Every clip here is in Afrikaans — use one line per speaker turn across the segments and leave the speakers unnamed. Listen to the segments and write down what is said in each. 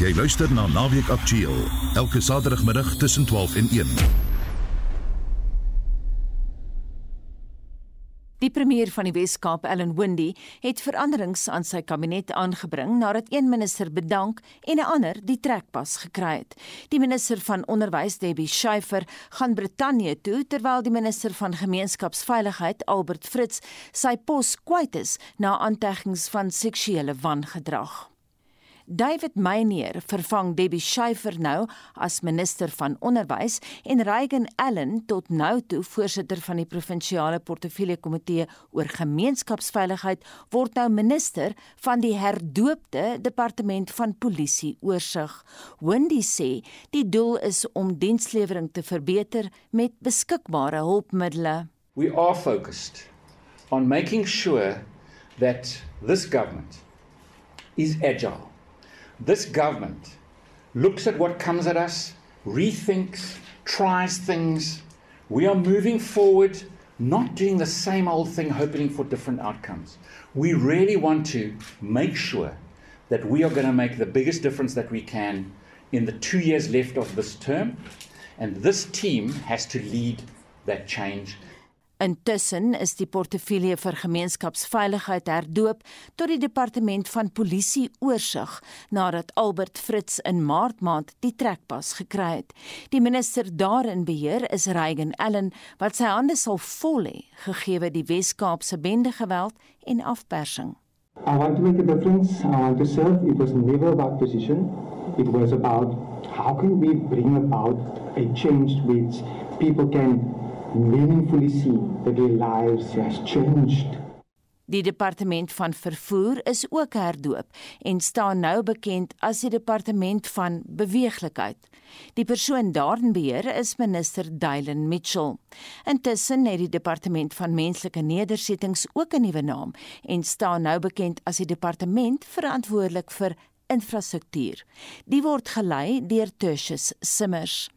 Jy luister na Naweek Aktueel elke Saterdagmiddag tussen 12 en 1.
Die premier van die Wes-Kaap, Ellen Windey, het veranderings aan sy kabinet aangebring nadat een minister bedank en 'n ander die trekpas gekry het. Die minister van onderwys, Debbie Schiefer, gaan Brittanje toe terwyl die minister van gemeenskapsveiligheid, Albert Fritz, sy pos kwyt is na aanteggings van seksuele wangedrag. David Meyer vervang Debbie Schiefer nou as minister van onderwys en Reagan Allen tot nou toe voorsitter van die provinsiale portefeulje komitee oor gemeenskapsveiligheid word nou minister van die herdoopte departement van polisie oorsig. Wendy sê die doel is om dienslewering te verbeter met beskikbare hulpmiddels.
We are focused on making sure that this government is agile this government looks at what comes at us, rethinks, tries things. We are moving forward, not doing the same old thing, hoping for different outcomes. We really want to make sure that we are going to make the biggest difference that we can in the two years left of this term. And this team has to lead that change
Intussen is die portefeulje vir gemeenskapsveiligheid herdoop tot die departement van polisie oorsig nadat Albert Fritz in Maart maand die trekpas gekry het. Die minister daarin beheer is Reagan Allen wat sy hande sal vol hê gegee die Wes-Kaapse bende geweld en afpersing.
I want to make a difference. I want to serve. It was never about position. It was about how can we bring about a change which people can meaningfully see that their lives has changed.
Die departement van vervoer is ook herdoop en staan nou bekend as die departement van beweeglikheid. Die persoon daarin beheer is minister Dylan Mitchell. Intussen het die departement van menslike nedersettings ook 'n nuwe naam en staan nou bekend as die departement verantwoordelik vir infrastruktuur. Die word gelei deur Tertius Simmers.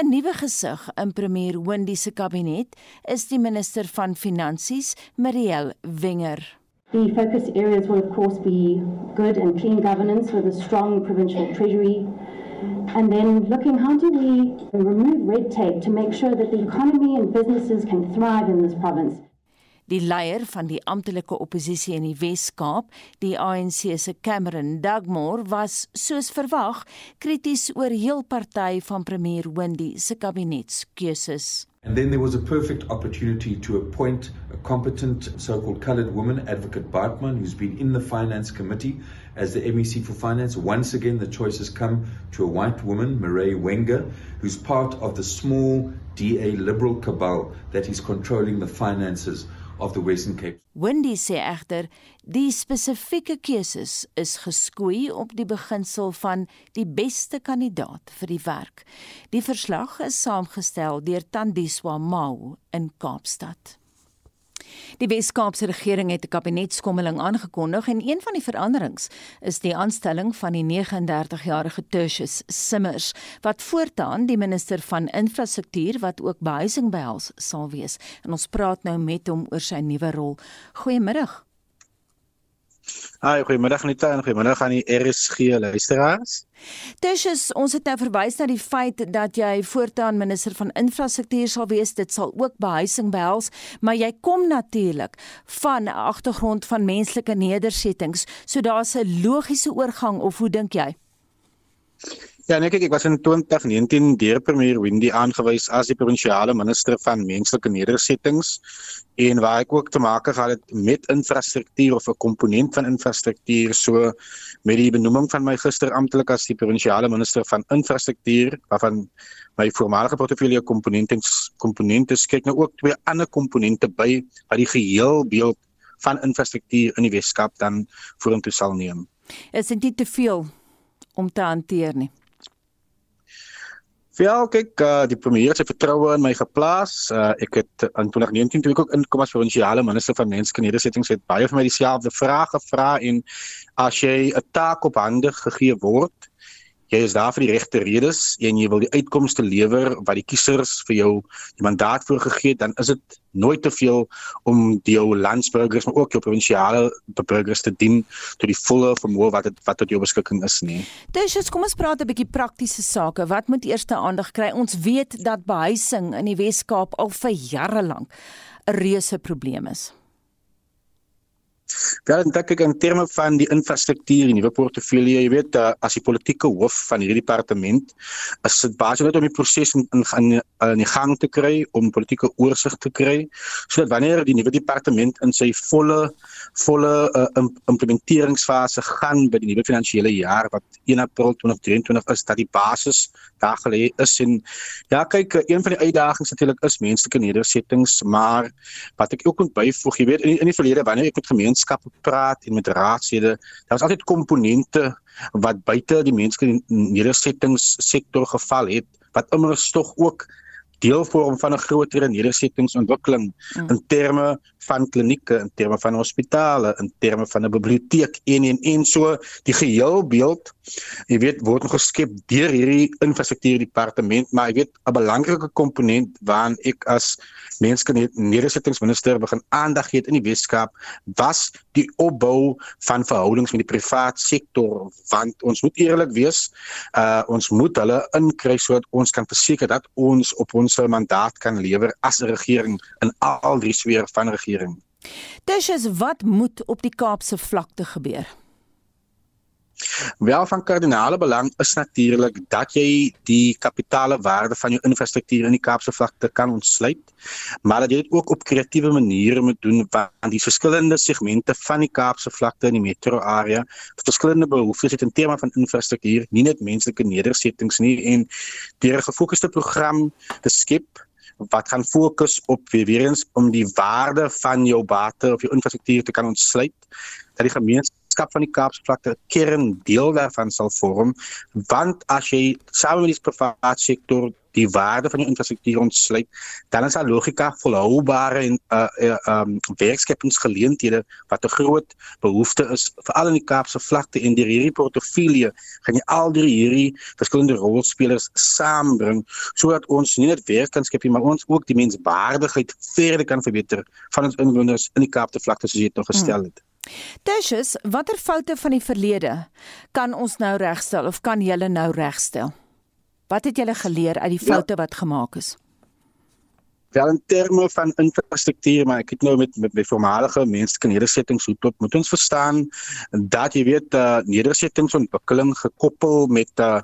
'n Nuwe gesig in premier Wendy se kabinet is die minister van Finansies, Marielle Wenger.
The focus areas will of course be good and clean governance with a strong provincial treasury and then looking how do we remove red tape to make sure that the economy and businesses can thrive in this province.
Die leier van die amptelike oppositie in die Wes-Kaap, die ANC se Cameron Dugmore, was soos verwag krities oor heel party van premier Wendy se kabinetskeuses.
And then there was a perfect opportunity to appoint a competent so-called coloured woman, Advocate Bartman, who's been in the Finance Committee as the MEC for Finance. Once again, the choice has come to a white woman, Marae Wenger, who's part of the small DA liberal cabal that is controlling the finances of the Western Cape.
Wendy sê egter die spesifieke keuses is geskoei op die beginsel van die beste kandidaat vir die werk. Die verslag is saamgestel deur Tandiswa Mau in Kaapstad. Die Wes-Kaapse regering het 'n kabinetskommeling aangekondig en een van die veranderings is die aanstelling van die 39-jarige Tertius Simmers wat voortaan die minister van infrastruktuur wat ook behuising behels sal wees. En ons praat nou met hom oor sy nuwe rol. Goeiemiddag.
Hi, goeiemiddag Anita en goeiemiddag aan die RSG luisteraars.
Tersius, ons het nou verwys na die feit dat jy voortaan minister van infrastruktuur sal wees. Dit sal ook behuising behels, maar jy kom natuurlik van 'n agtergrond van menslike nedersettings, so daar's 'n logiese oorgang of hoe dink jy?
Ja, nee, kyk, ek was in 2019 deur premier Wendy aangewys as die provinsiale minister van menslike nedersettings en waar ek ook te maak gehad het met infrastruktuur of 'n komponent van infrastruktuur so met die benoeming van my gister amptelik as die provinsiale minister van infrastruktuur waarvan my voormalige portefeulje komponente komponente skek nou ook twee ander komponente by wat die geheel beeld van infrastruktuur in die Weskaap dan vorentoe sal neem.
Is dit te veel om te hanteer nie?
Ja, kyk, uh, die premier het sy vertroue in my geplaas. Uh, ek het in 2019 toe ek ook inkom as provinsiale minister van menslike nedersettings het baie vir my dieselfde vrae gevra en as jy 'n taak op hande gegee word, jy is daar vir die regte redes en jy wil die uitkomste lewer wat die kiesers vir jou die mandaat voorgegee het, dan is dit nooit te veel om jou landsburgers maar ook jou provinsiale burgers te dien tot die volle vermoë wat het, wat tot jou beskikking is nie.
Dis kom ons praat 'n bietjie praktiese sake. Wat moet eerste aandag kry? Ons weet dat behuising in die Wes-Kaap al vir jare lank 'n reuse probleem is.
Ja, dan dink ek in terme van die infrastruktuur en nuwe portefeulje, jy weet, uh, as die politieke hoof van hierdie departement, is dit basies net om die proses in in, in in die gang te kry, om politieke oorsig te kry, sodat wanneer die nuwe departement in sy volle volle uh, implementeringsfase gaan by die nuwe finansiële jaar wat 1 April 2023 is, dat die basis daar gelê is en ja, kyk, een van die uitdagings natuurlik is menslike nedersettings, maar wat ek ook moet byvoeg, jy weet, in die, in die verlede wanneer ek met gemeen gemeenskappe praat en met raadslede, daar was altyd komponente wat buite die menslike nedersettings sektor geval het wat immers tog ook deel vorm van 'n groter nedersettingsontwikkeling mm. in terme van klinieke, in terme van hospitale, in terme van 'n biblioteek en en en so die geheel beeld. Jy weet word nog geskep deur hierdie infrastruktuur departement, maar ek weet 'n belangrike komponent waaraan ek as menslike nedersettingsminister begin aandag gee in die Weskaap was die opbou van verhoudings met die privaat sektor want ons moet eerlik wees, uh ons moet hulle inkry sodat ons kan verseker dat ons op ons mandaat kan lewer as 'n regering in al drie sfere van regering.
Dis is wat moet op die Kaapse vlakte gebeur.
Wel van kardinale belang is natuurlik dat jy die kapitale waarde van jou infrastruktuur in die Kaapse vlakte kan ontsluit, maar dat jy dit ook op kreatiewe maniere moet doen want die verskillende segmente van die Kaapse vlakte in die metro area het verskillende behoeftes in terme van infrastruktuur, nie net menslike nedersettings nie en deur 'n gefokusde program te skep wat gaan fokus op weer eens om die waarde van jou bate of jou infrastruktuur te kan ontsluit dat die gemeenskap van die Kaapsvlakte 'n kerndeel daarvan sal vorm. Want as jy saam met die private sektor die waarde van die infrastruktuur ontsluit dan is daar logika volhoubare en uh, uh um werkskepingsgeleenthede wat 'n groot behoefte is veral in die Kaapse vlakte en deur hierdie portefeulje gaan jy al drie hierdie verskillende rolspelers saambring sodat ons nie net werk kan skep nie maar ons ook die menswaardigheid verder kan verbeter van ons inwoners in die Kaapse vlakte soos jy dit nog gestel het. Hmm.
Tersius, watter foute van die verlede kan ons nou regstel of kan julle nou regstel? Wat het julle geleer uit die ja. foute ja. wat gemaak is?
Wel in terme van infrastruktuur, maar ek het nou met met, met voormalige menslike nedersettings hoe tot moet ons verstaan dat jy weet uh, nedersettingsontwikkeling gekoppel met uh,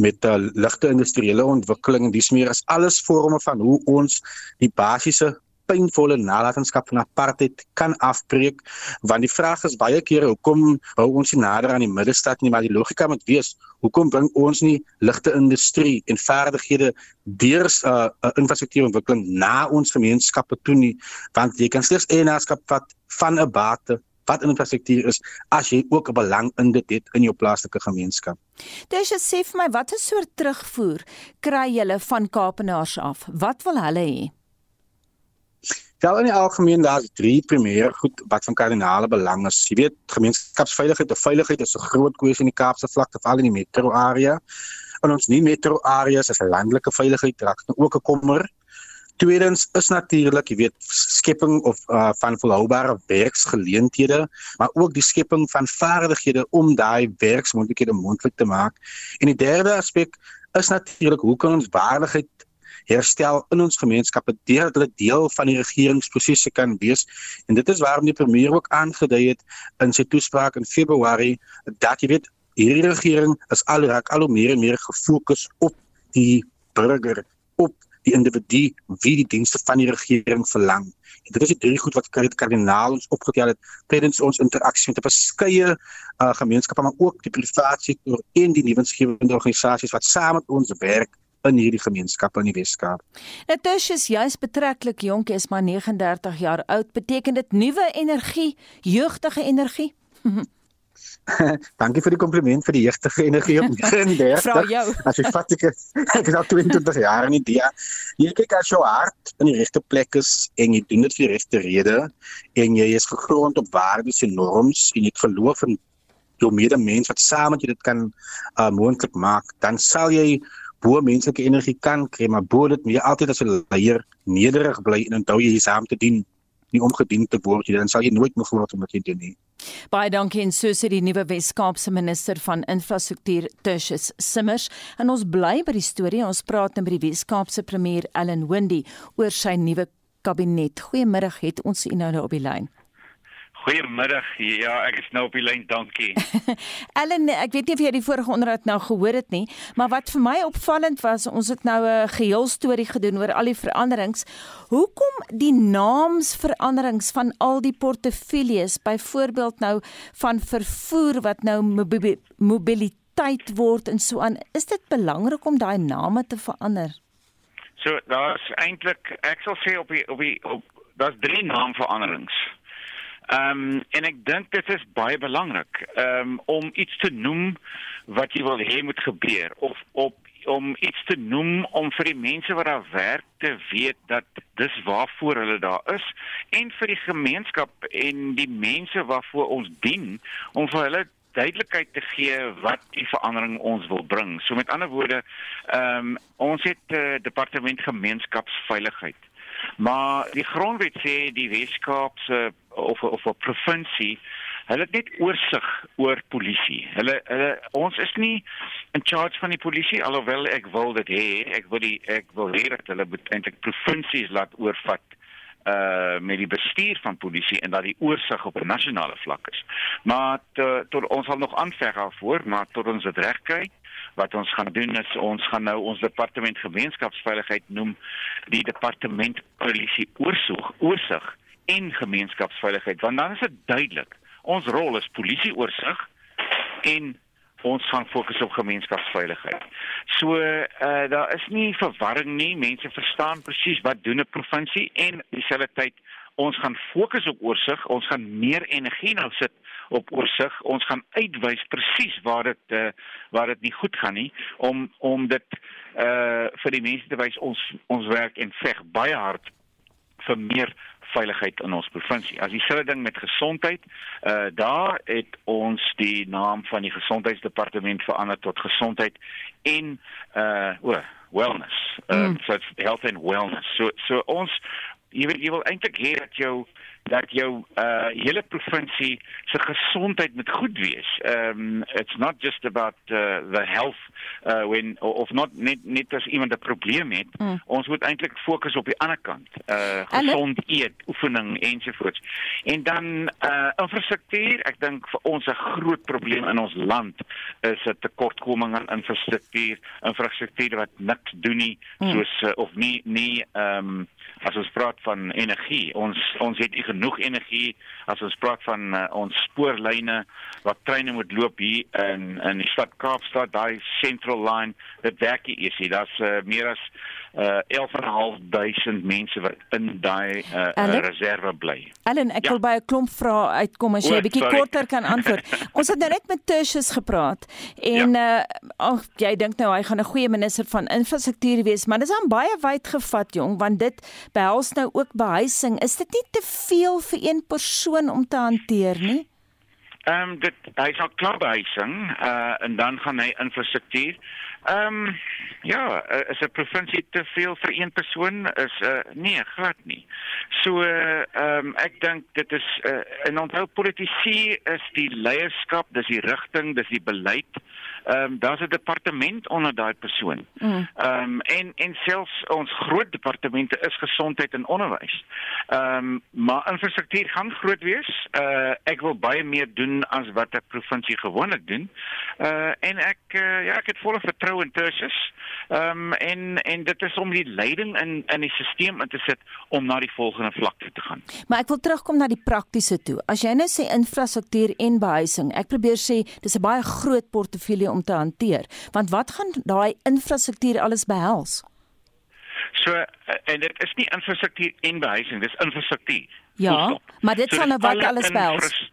met uh, ligte industriële ontwikkeling en dis meer as alles forme van hoe ons die basiese pynvolle nalatenskap van apartheid kan afbreek want die vraag is baie kere hoekom hou ons nie nader aan die middestad nie maar die logika moet wees hoekom bring ons nie ligte industrie en vaardighede deur 'n uh, uh, infrastruktuurontwikkeling na ons gemeenskappe toe nie want jy kan slegs eienaarskap vat van 'n bate wat infrastruktuur is as jy ook 'n belang in dit het in jou plaaslike gemeenskap.
Dis sê vir my watter soort terugvoer kry julle van Kaapenaars af? Wat wil hulle hê?
Wel in die algemeen daar's drie primêre goed wat van kardinale belang is. Jy weet, gemeenskapsveiligheid veiligheid is 'n groot kwessie in die Kaapse vlakte, veral in die metro area. En ons nie metro areas as 'n landelike veiligheid raak nou ook 'n kommer. Tweedens is natuurlik, jy weet, skepping of uh, van volhoubare werksgeleenthede, maar ook die skepping van vaardighede om daai werksmoontlikhede moontlik te maak. En die derde aspek is natuurlik hoe kan ons waardigheid herstel in ons gemeenskappe deurdat hulle deel van die regeringsprosesse kan wees. En dit is waarom die premier ook aangedui het in sy toespraak in Februarie dat jy weet hierdie regering is al raak al hoe meer en meer gefokus op die burger, op die individu wie die dienste van die regering verlang. En dit is die drie goed wat Karit kardinaal ons opgetel het tydens ons interaksie met verskeie uh, gemeenskappe maar ook die private sektor en die nuwensgewende organisasies wat saam met ons werk in hierdie gemeenskappe in die Weskaap.
Natasha is juis betreklik jonk, is maar 39 jaar oud. Beteken dit nuwe energie, jeugtige energie?
Dankie vir die kompliment vir die jeugtige energie op 39.
Vra jou.
As jy vat ek ek is al 22 jaar in die dia. Jy kyk as jou hart in die regte plek is en jy doen dit vir die regte rede en jy is gegrond op waardes en norms en jy geloof in jou medemens wat saam met jou dit kan uh, moontlik maak, dan sal jy bo menslike energie kan kry, maar bo dit moet jy altyd as 'n leier nederig bly en onthou jy is saam te dien nie omgedien te word nie, dan sal jy nooit meer word om jy doen nie.
Baie dankie en so sê die nuwe Wes-Kaapse minister van infrastruktuur Tertius Simmers en ons bly by die storie ons praat nou met die Wes-Kaapse premier Ellen Wendy oor sy nuwe kabinet. Goeiemiddag, het ons u nou op die lyn.
Goeiemiddag. Ja, ek is nou op die lyn. Dankie.
Ellen, ek weet nie of jy die vorige onderhoud nou gehoor het nie, maar wat vir my opvallend was, ons het nou 'n geheel storie gedoen oor al die veranderings. Hoekom die naamsveranderings van al die portefeuilles, byvoorbeeld nou van vervoer wat nou mobiliteit word en so aan? Is dit belangrik om daai name te verander?
So, daar's eintlik ek sal sê op die op die op daar's drie naamveranderings. Ehm um, en ek dink dit is baie belangrik um, om iets te noem wat jy wil hê moet gebeur of op om iets te noem om vir die mense wat daar werk te weet dat dis waarvoor hulle daar is en vir die gemeenskap en die mense waarvoor ons dien om vir hulle duidelikheid te gee wat die verandering ons wil bring. So met ander woorde, ehm um, ons het uh, departement gemeenskapsveiligheid. Maar die grondwet sê die Weskaap se of of 'n provinsie hulle het net oorsig oor polisie. Hulle hulle ons is nie in charge van die polisie alhoewel ek wil dit hê. Ek wil die ek wil hê dat hulle eintlik provinsies laat oorvat uh met die bestuur van polisie en dat die oorsig op 'n nasionale vlak is. Maar te, tot ons sal nog aanveg daarvoor, maar tot ons dit reg kry, wat ons gaan doen is ons gaan nou ons departement gemeenskapsveiligheid noem die departement polisie oorsig oorsig en gemeenskapsveiligheid want dan is dit duidelik ons rol is polisie oorsig en ons gaan fokus op gemeenskapsveiligheid. So uh daar is nie verwarring nie. Mense verstaan presies wat doen 'n provinsie en dieselfde tyd ons gaan fokus op oorsig. Ons gaan meer energie nou sit op oorsig. Ons gaan uitwys presies waar dit uh, waar dit nie goed gaan nie om om dit uh vir die mense te wys ons ons werk en veg baie hard vir meer veiligheid in ons provinsie. As dieselfde ding met gesondheid, uh daar het ons die naam van die gesondheidsdepartement verander tot gesondheid en uh o, wellness. Uh mm. so health and wellness. So so ons jy wil jy wil eintlik hê dat jou dat jou uh hele provinsie se gesondheid moet goed wees. Um it's not just about uh, the health uh when of not net net as iemand 'n probleem het. Mm. Ons moet eintlik fokus op die ander kant. Uh gesond eet, oefening ensovoorts. En dan uh infrastruktuur, ek dink vir ons 'n groot probleem in ons land is 'n tekortkoming aan infrastruktuur, infrastruktuur wat niks doen nie, mm. soos uh, of nie nie um as ons praat van energie. Ons ons het genoeg energie as ons praat van uh, ons spoorlyne wat treine moet loop hier in in die stad Kaapstad, daai Central Line, dit werk nie eers nie. Daar's uh, meer as uh 11.500 mense wat in daai uh, uh, reserve bly.
Ellen, ek ja. wil by 'n klomp vrae uitkom as jy 'n bietjie korter kan antwoord. ons het nou net met Tertius gepraat en ja. uh ag jy dink nou hy gaan 'n goeie minister van infrastruktuur wees, maar dis aan baie wyd gevat jong, want dit behels nou ook behuising. Is dit nie te veel vir een persoon om te hanteer nie?
Ehm um, dit hy sal klaar behuising uh en dan gaan hy infrastruktuur. Ehm um, ja, uh, is 'n provinsie te veel vir een persoon is uh, nee, glad nie. So ehm uh, um, ek dink dit is uh, in onthou politisie is die leierskap, dis die rigting, dis die beleid. Ehm um, daar's 'n departement onder daai persoon. Mm. Ehm mm. um, en en selfs ons groot departemente is gesondheid en onderwys. Ehm um, maar infrastruktuur gaan groot wees. Uh ek wil baie meer doen as wat 'n provinsie gewoonlik doen. Uh en ek uh, ja, ek het volle vertroue vertrou in Tertius. Ehm um, en en dit is om die leiding in in die stelsel in te sit om na die volgende vlak te gaan.
Maar ek wil terugkom na die praktiese toe. As jy nou sê infrastruktuur en behuising, ek probeer sê dis 'n baie groot portefeulje om te hanteer. Want wat gaan daai infrastruktuur alles behels?
So en dit is nie infrastruktuur en behuising, dis infrastruktuur.
Ja, maar dit so, sal nou wat alles behels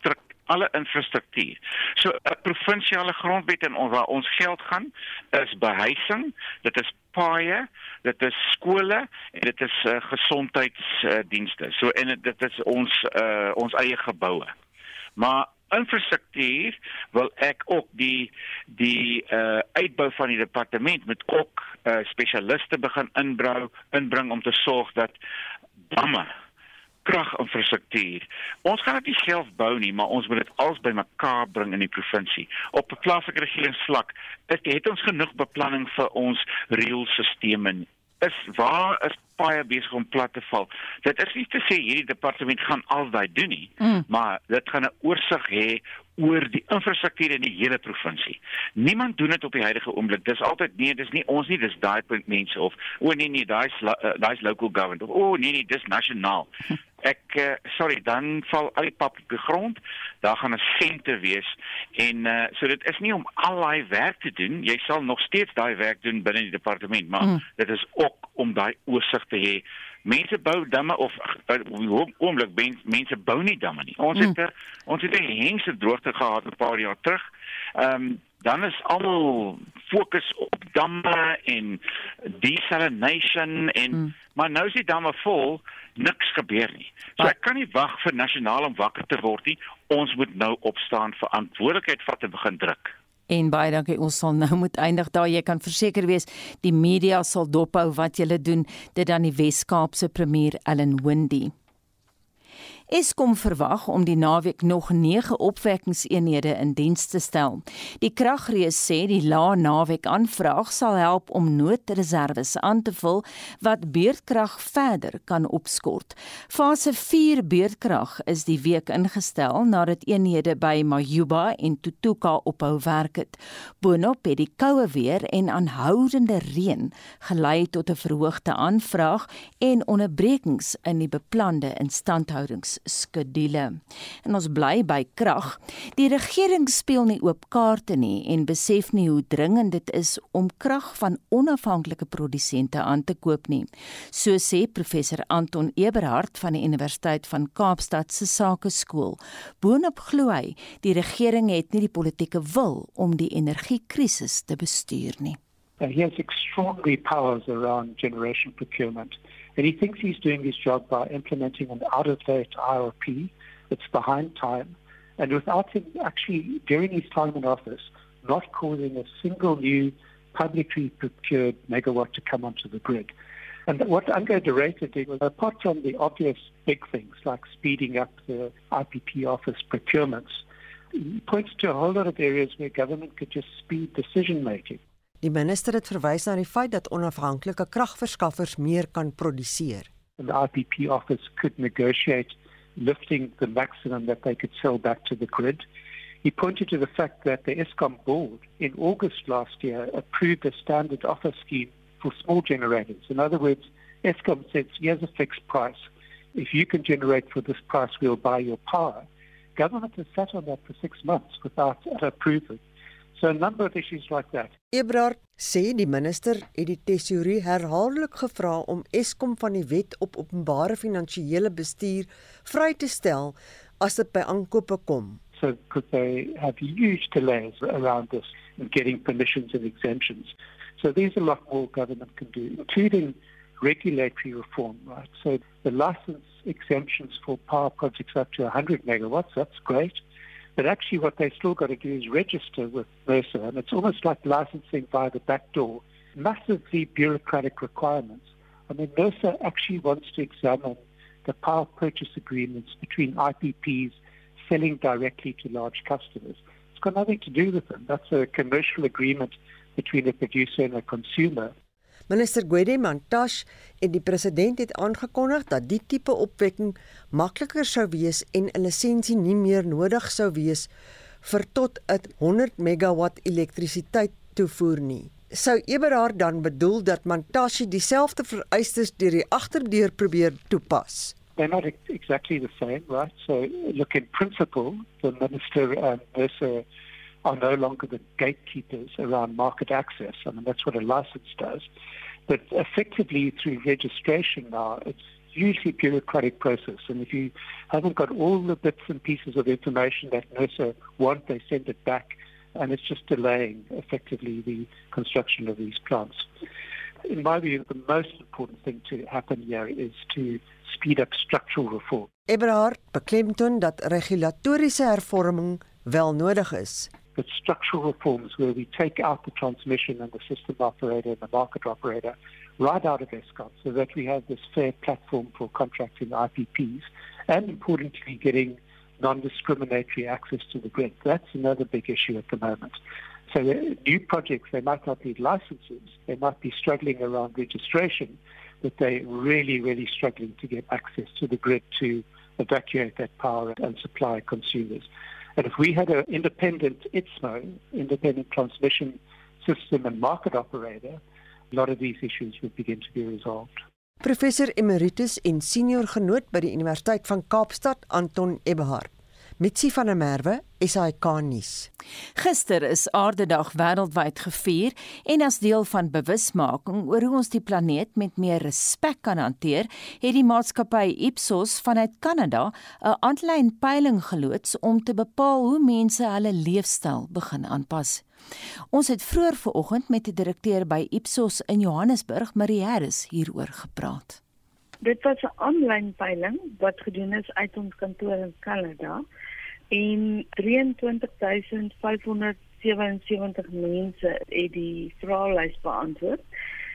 alle infrastruktuur. So 'n provinsiale grondwet en ons waar ons geld gaan is behuising, dit is paaie, dit is skole en dit is uh, gesondheidsdienste. Uh, so en dit is ons uh, ons eie geboue. Maar infrastruktuur wil ek ook die die uh uitbou van die departement met ook uh spesialiste begin inbrou inbring om te sorg dat damme kraginfrastruktuur. Ons gaan dit nie self bou nie, maar ons moet dit als bymekaar bring in die provinsie. Op 'n plaaslike regeringsvlak het, het ons genoeg beplanning vir ons rioolstelsels. Is waar is baie besig om plat te val. Dit is nie te sê hierdie departement gaan al daai doen nie, mm. maar dit gaan 'n oorsig hê oor die infrastruktuur in die hele provinsie. Niemand doen dit op die huidige oomblik. Dis altyd nee, dis nie ons nie, dis daai punt mense of o nee nee, daai's uh, daai's local government of o nee nee, dis nasionaal. Ek uh, sorry, dan val al die pap op die grond. Daar gaan 'n sente wees en uh, so dit is nie om al daai werk te doen. Jy sal nog steeds daai werk doen binne die departement, maar mm. dit is ook om daai oorsig te hê. Mense bou damme of oomblik mense bou nie damme nie. Ons het mm. ons het 'n hengse droogte gehad 'n paar jaar terug. Ehm um, dan is almal fokus op damme en desalination en mm. Maar nou is die damme vol, niks gebeur nie. So ek kan nie wag vir nasionaal om wakker te word nie. Ons moet nou opstaan, verantwoordelikheid vat en begin druk.
En baie dankie. Ons sal nou moet eindig daar. Jy kan verseker wees die media sal dophou wat julle doen. Dit dan die Wes-Kaapse premier Ellen Wendy. Eskom verwag om die naweek nog 9 opwekkingseenhede in diens te stel. Die kragrees sê die lae naweek aanvraag sal help om noodreserwes aan te vul wat beurtkrag verder kan opskort. Fase 4 beurtkrag is die week ingestel nadat eenhede by Majuba en Tutuka ophou werk het. Boonop het die koue weer en aanhoudende reën gelei tot 'n verhoogde aanvraag en onderbrekings in die beplande instandhoudings skedule. En ons bly by krag. Die regering speel nie oop kaarte nie en besef nie hoe dringend dit is om krag van onafhanklike produsente aan te koop nie. So sê professor Anton Eberhard van die Universiteit van Kaapstad se Sakeskool. Boonop glo hy die regering het nie die politieke wil om die energiekrisis te bestuur nie.
He has extraordinary powers around generation procurement. And he thinks he's doing his job by implementing an out-of-date IRP that's behind time, and without him actually, during his time in office, not causing a single new publicly procured megawatt to come onto the grid. And what de Ruyter did was, apart from the obvious big things like speeding up the IPP office procurements, he points to a whole lot of areas where government could just speed decision making.
Die minister het verwys na die feit dat onafhanklike kragverskaffers meer kan produseer.
The IPP office could negotiate lifting the maximum that they could sell back to the grid. He pointed to the fact that the ESCOM board in August last year approved a standard offer scheme for small generators. In other words, ESCOM says here's a fixed price. If you can generate for this price, we'll buy your power. Government has sat on that for six months without approval. So a number of issues like that.
Ebrard sê die minister het die tesourier herhaaldelik gevra om Eskom van die wet op openbare finansiële bestuur vry te stel as dit by aankope kom.
So could they have huge delays around this in getting permissions and exemptions. So there's a lot more government can do, including regulatory reform, right? So the license exemptions for power projects up to 100 megawatts, that's great. But actually, what they've still got to do is register with Mercer, and it's almost like licensing via the back door. Massively bureaucratic requirements. I mean, Mercer actually wants to examine the power purchase agreements between IPPs selling directly to large customers. It's got nothing to do with them. That's a commercial agreement between a producer and a consumer.
Minister Gwede Mantashe en die president het aangekondig dat die tipe opwekking makliker sou wees en 'n lisensie nie meer nodig sou wees vir tot 'n 100 megawatt elektrisiteit toevoer nie. Sou Eberhard dan bedoel dat Mantashe dieselfde vereistes deur die agterdeur probeer toepas?
They're not exactly the same, right? So look in principle, the minister and Mercer are no longer the gatekeepers around market access. I mean, that's what a license does. But effectively, through registration now, it's usually a bureaucratic process. And if you haven't got all the bits and pieces of information that NERSA want, they send it back, and it's just delaying effectively the construction of these plants. In my view, the most important thing to happen here is to speed up structural reform.
Eberhard beklemtoon dat regulatoriese hervorming wel nodig is.
But structural reforms where we take out the transmission and the system operator and the market operator right out of ESCOM so that we have this fair platform for contracting IPPs and importantly getting non-discriminatory access to the grid. That's another big issue at the moment. So uh, new projects, they might not need licenses, they might be struggling around registration, but they're really, really struggling to get access to the grid to evacuate that power and supply consumers. And if we had an independent ITSMO, independent transmission system and market operator, a lot of these issues would begin to be resolved.
Professor Emeritus en senior genoot by die Universiteit van Kaapstad, Anton Eberhard. Mitsi van der Merwe, SAK nuus.
Gister is Aardedag wêreldwyd gevier en as deel van bewusmaking oor hoe ons die planeet met meer respek kan hanteer, het die maatskappy Ipsos vanuit Kanada 'n aanlyn peiling geloods om te bepaal hoe mense hulle leefstyl begin aanpas. Ons het vroeër vanoggend met die direkteur by Ipsos in Johannesburg, Marie Harris, hieroor gepraat.
Dit was 'n aanlyn peiling wat gedoen is uit ons kantoor in Kanada en 23577 mense het die vraelys beantwoord.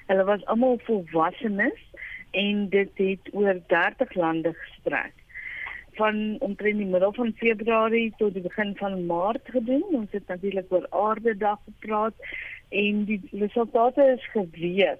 Hulle was almal volwassenes en dit het oor 30 lande gestrek. Van omtrent die middel van Februarie tot die begin van Maart gedoen. Ons het natuurlik oor Aardedag gepraat en die resultate is geweeg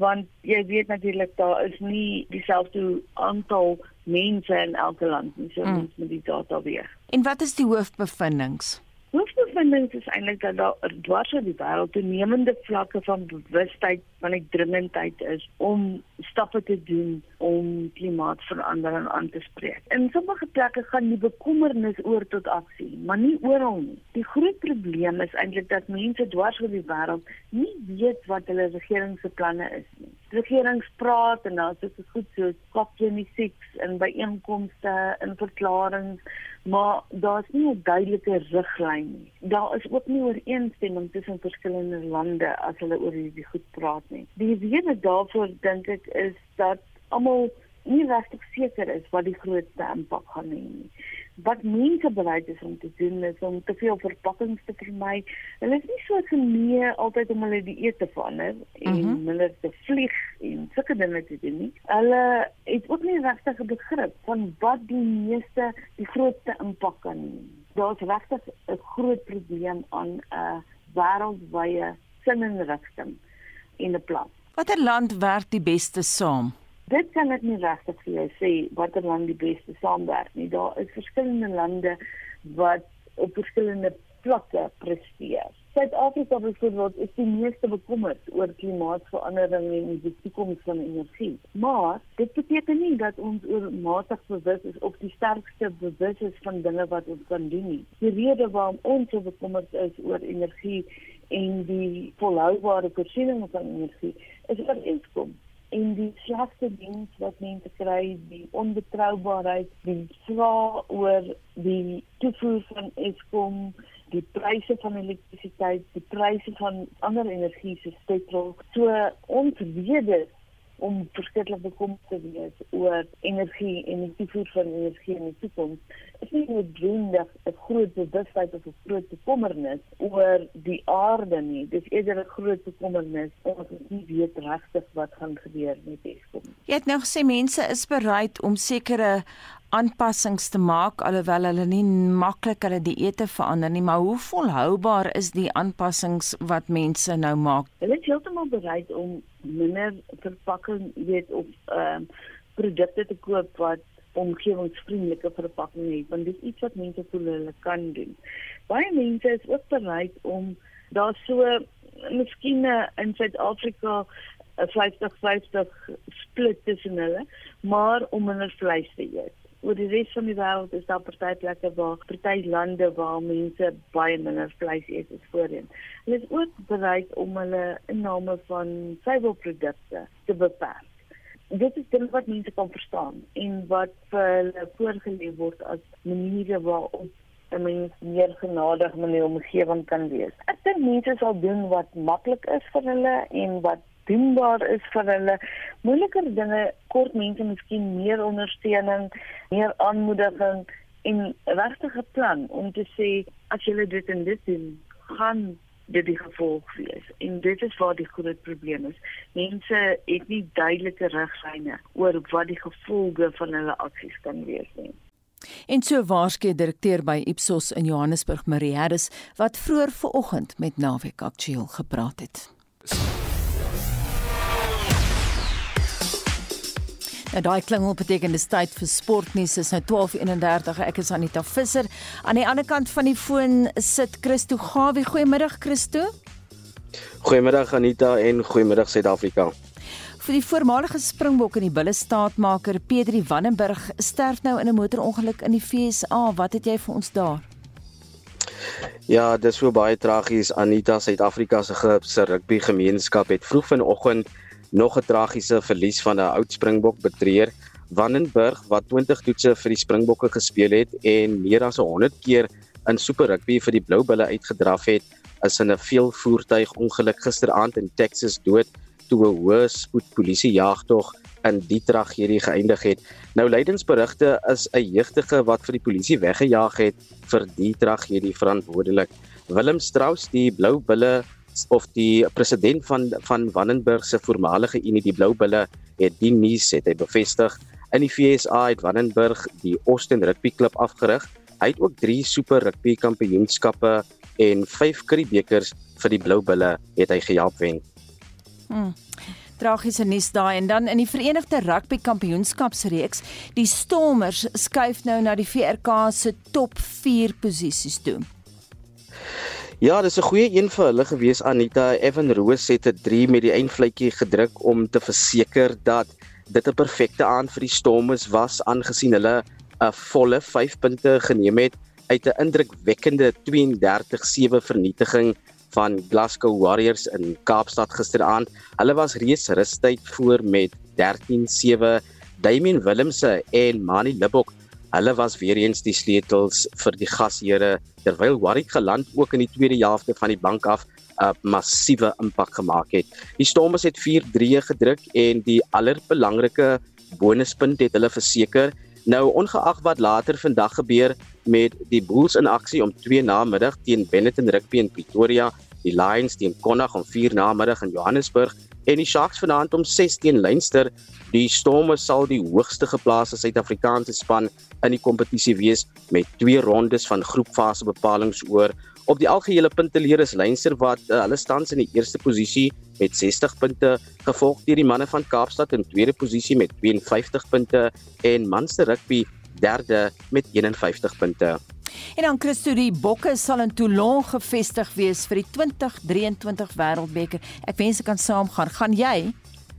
want jy weet natuurlik daar is nie dieselfde aantal mense in elke land nie so mm. mens met die data weer.
En wat is die hoofbevindinge?
Hoofbevindings is eintlik dat daar dwars oor die wêreld toenemende vlakke van bewustheid van die dringendheid is om stappe te doen om klimaatsverandering aan te spreek. In sommige plekke gaan die bekommernis oor tot aksie, maar nie oral nie. Die groot probleem is eintlik dat mense dwars oor die wêreld nie weet wat hulle regering se planne is nie. Regerings praat en daar's so goed so COP26 en byeenkomste en verklaringe maar daar's nie 'n duidelike riglyn nie. Daar is ook nie ooreenstemming tussen verskillende lande as hulle oor hierdie goed praat nie. Die rede daarvoor dink ek is dat almal nie regtig seker is wat die grootste impak gaan hê nie wat mense bereid is om te doen is om te veel verpakkings te vermy. Hulle is nie so genee altyd om hulle die eet te verander en mm -hmm. hulle te vlieg en sulke dinge te doen nie. Hulle het ook nie regtig 'n begrip van wat die meeste die grootste impak kan hê. Daar's regtig 'n groot probleem aan 'n uh, wêreldwye sininrigting in 'n plan.
Watter land werk die beste saam?
Dit kan ek nie regtig vir jou sê watter land die beste saamwerk nie. Daar is verskillende lande wat op verskillende vlakke presteer. Suid-Afrika byvoorbeeld is die meeste bekommerd oor klimaatsverandering en die toekoms van energie. Maar dit beteken nie dat ons oormatig bewus is of die sterkste bewus is van dinge wat ons kan doen nie. Die rede waarom ons so bekommerd is oor energie en die volhoubare voorsiening van energie is oor inkom en die slegste diens wat mense kry, die onbetroubaarheid, die vrae oor die toevoer van Eskom, die pryse van elektrisiteit, die pryse van ander energie se spektrum. So ons weet dit om verskriklik bekommerd te wees oor energie en die toevoer van energie in die toekoms. Dit is nie noodwendig 'n groot bewustheid of 'n groot bekommernis oor die aarde nie. Dit is eerder 'n groot bekommernis omdat ons nie weet regtig wat gaan gebeur met Eskom.
Jy het nou gesê mense is bereid om sekere aanpassings te maak alhoewel hulle nie maklik hulle dieete verander nie, maar hoe volhoubaar is die aanpassings wat mense nou maak?
Hulle is heeltemal bereid om minder verpakking, weet of ehm uh, produkte te koop wat omgewingsvriendelike verpakking het, want dit is iets wat mense voel hulle kan doen. Baie mense is ook bereid om daar so miskien in Suid-Afrika 'n 50-50 split tussen hulle, maar om minder vleis te eet oor die res van die wêreld is daar party plekke waar party lande waar mense baie minder vleis eet as voorheen. Hulle is ook bereid om hulle inname van suiwelprodukte te beperk. Dit is dit wat mense kan verstaan en wat vir hulle voorgelê word as maniere waarop 'n mens meer genadig met die omgewing kan wees. Ek dink mense sal doen wat maklik is vir hulle en wat doenbaar is vir hulle. Moeiliker dinge kort mense miskien meer ondersteuning, meer aanmoediging en regtig 'n plan om te sê as jy dit en dit doen, gaan dit die gevolg wees. En dit is waar die groot probleem is. Mense het nie duidelike riglyne oor wat die gevolge van hulle aksies kan wees nie.
En so waarskynlik direkteur by Ipsos in Johannesburg Marie Harris wat vroeër vanoggend met Naweek Aktueel gepraat het. Nou daai klingel beteken dis tyd vir sportnuus. Dis nou 12:31. Ek is Anita Visser. Aan die ander kant van die foon sit Christo Gawie. Goeiemiddag Christo.
Goeiemiddag Anita en goeiemiddag Suid-Afrika.
Vir die voormalige Springbok en die bulle staatmaker Pedri Wannenberg sterf nou in 'n motorongeluk in die FSA. Wat het jy vir ons daar?
Ja, dis so baie tragies. Anita, Suid-Afrika se rugby gemeenskap het vroeg vanoggend nog 'n tragiese verlies van 'n oud Springbok betreur. Wannenberg wat 20 toetse vir die Springbokke gespeel het en meer as 100 keer in Super Rugby vir die Blou Bulle uitgedraf het, is in 'n veelvoertuig ongeluk gisteraand in Texas dood toe 'n hoë spoed polisie jagtog in die tragedie geëindig het. Nou lydensberigte is 'n jeugdige wat vir die polisie weggejaag het vir die tragedie verantwoordelik. Willem Strauss, die Blou Bulle of die president van van Wannenberg se voormalige Unie die Blou Bulle het die nuus het hy bevestig in die FSA het Wannenberg die Austin Rugby Klub afgerig. Hy het ook 3 Super Rugby Kampioenskappe en 5 Currie-bekers vir die Blou Bulle het hy gehelp wen.
Hmm. Tragiese nuus daai en dan in die Verenigde Rugby Kampioenskapsreeks, die Stormers skuif nou na die VRK se top 4 posisies toe.
Ja, dis 'n goeie een vir hulle gewees Anita. Evan Roos het 'n 3 met die eindvletjie gedruk om te verseker dat dit 'n perfekte aand vir die Stormers was aangesien hulle 'n volle 5 punte geneem het uit 'n indrukwekkende 32-7 vernietiging van Glasgow Warriors in Kaapstad gisteraand. Hulle was reeds rustyd voor met 13-7. Damien Willemse en Mani Libok, hulle was weer eens die sleutels vir die gasheere terwyl Warwick geland ook in die tweede helfte van die bank af 'n massiewe impak gemaak het. Die Stormers het 4-3 gedruk en die allerbelangrike bonuspunt het hulle verseker. Nou ongeag wat later vandag gebeur met die Bulls in aksie om 2 namiddag teen Benetton Rugby in Pretoria, die Lions teen Connacht om 4 namiddag in Johannesburg en die Sharks vanaand om 6 teen Leinster. Die Stormers sal die hoogste geplaaste Suid-Afrikaanse span in die kompetisie wees met twee rondes van groepfase bepalinge oor. Op die algehele punteleer is Leinster wat uh, hulle staan in die eerste posisie met 60 punte, gevolg deur die manne van Kaapstad in tweede posisie met 52 punte en Munster Rugby derde met 51 punte.
En dan Christo die Bokke sal in Toulon gevestig wees vir die 2023 Wêreldbeker. Ek wens ek kan saamgaan. Gaan jy?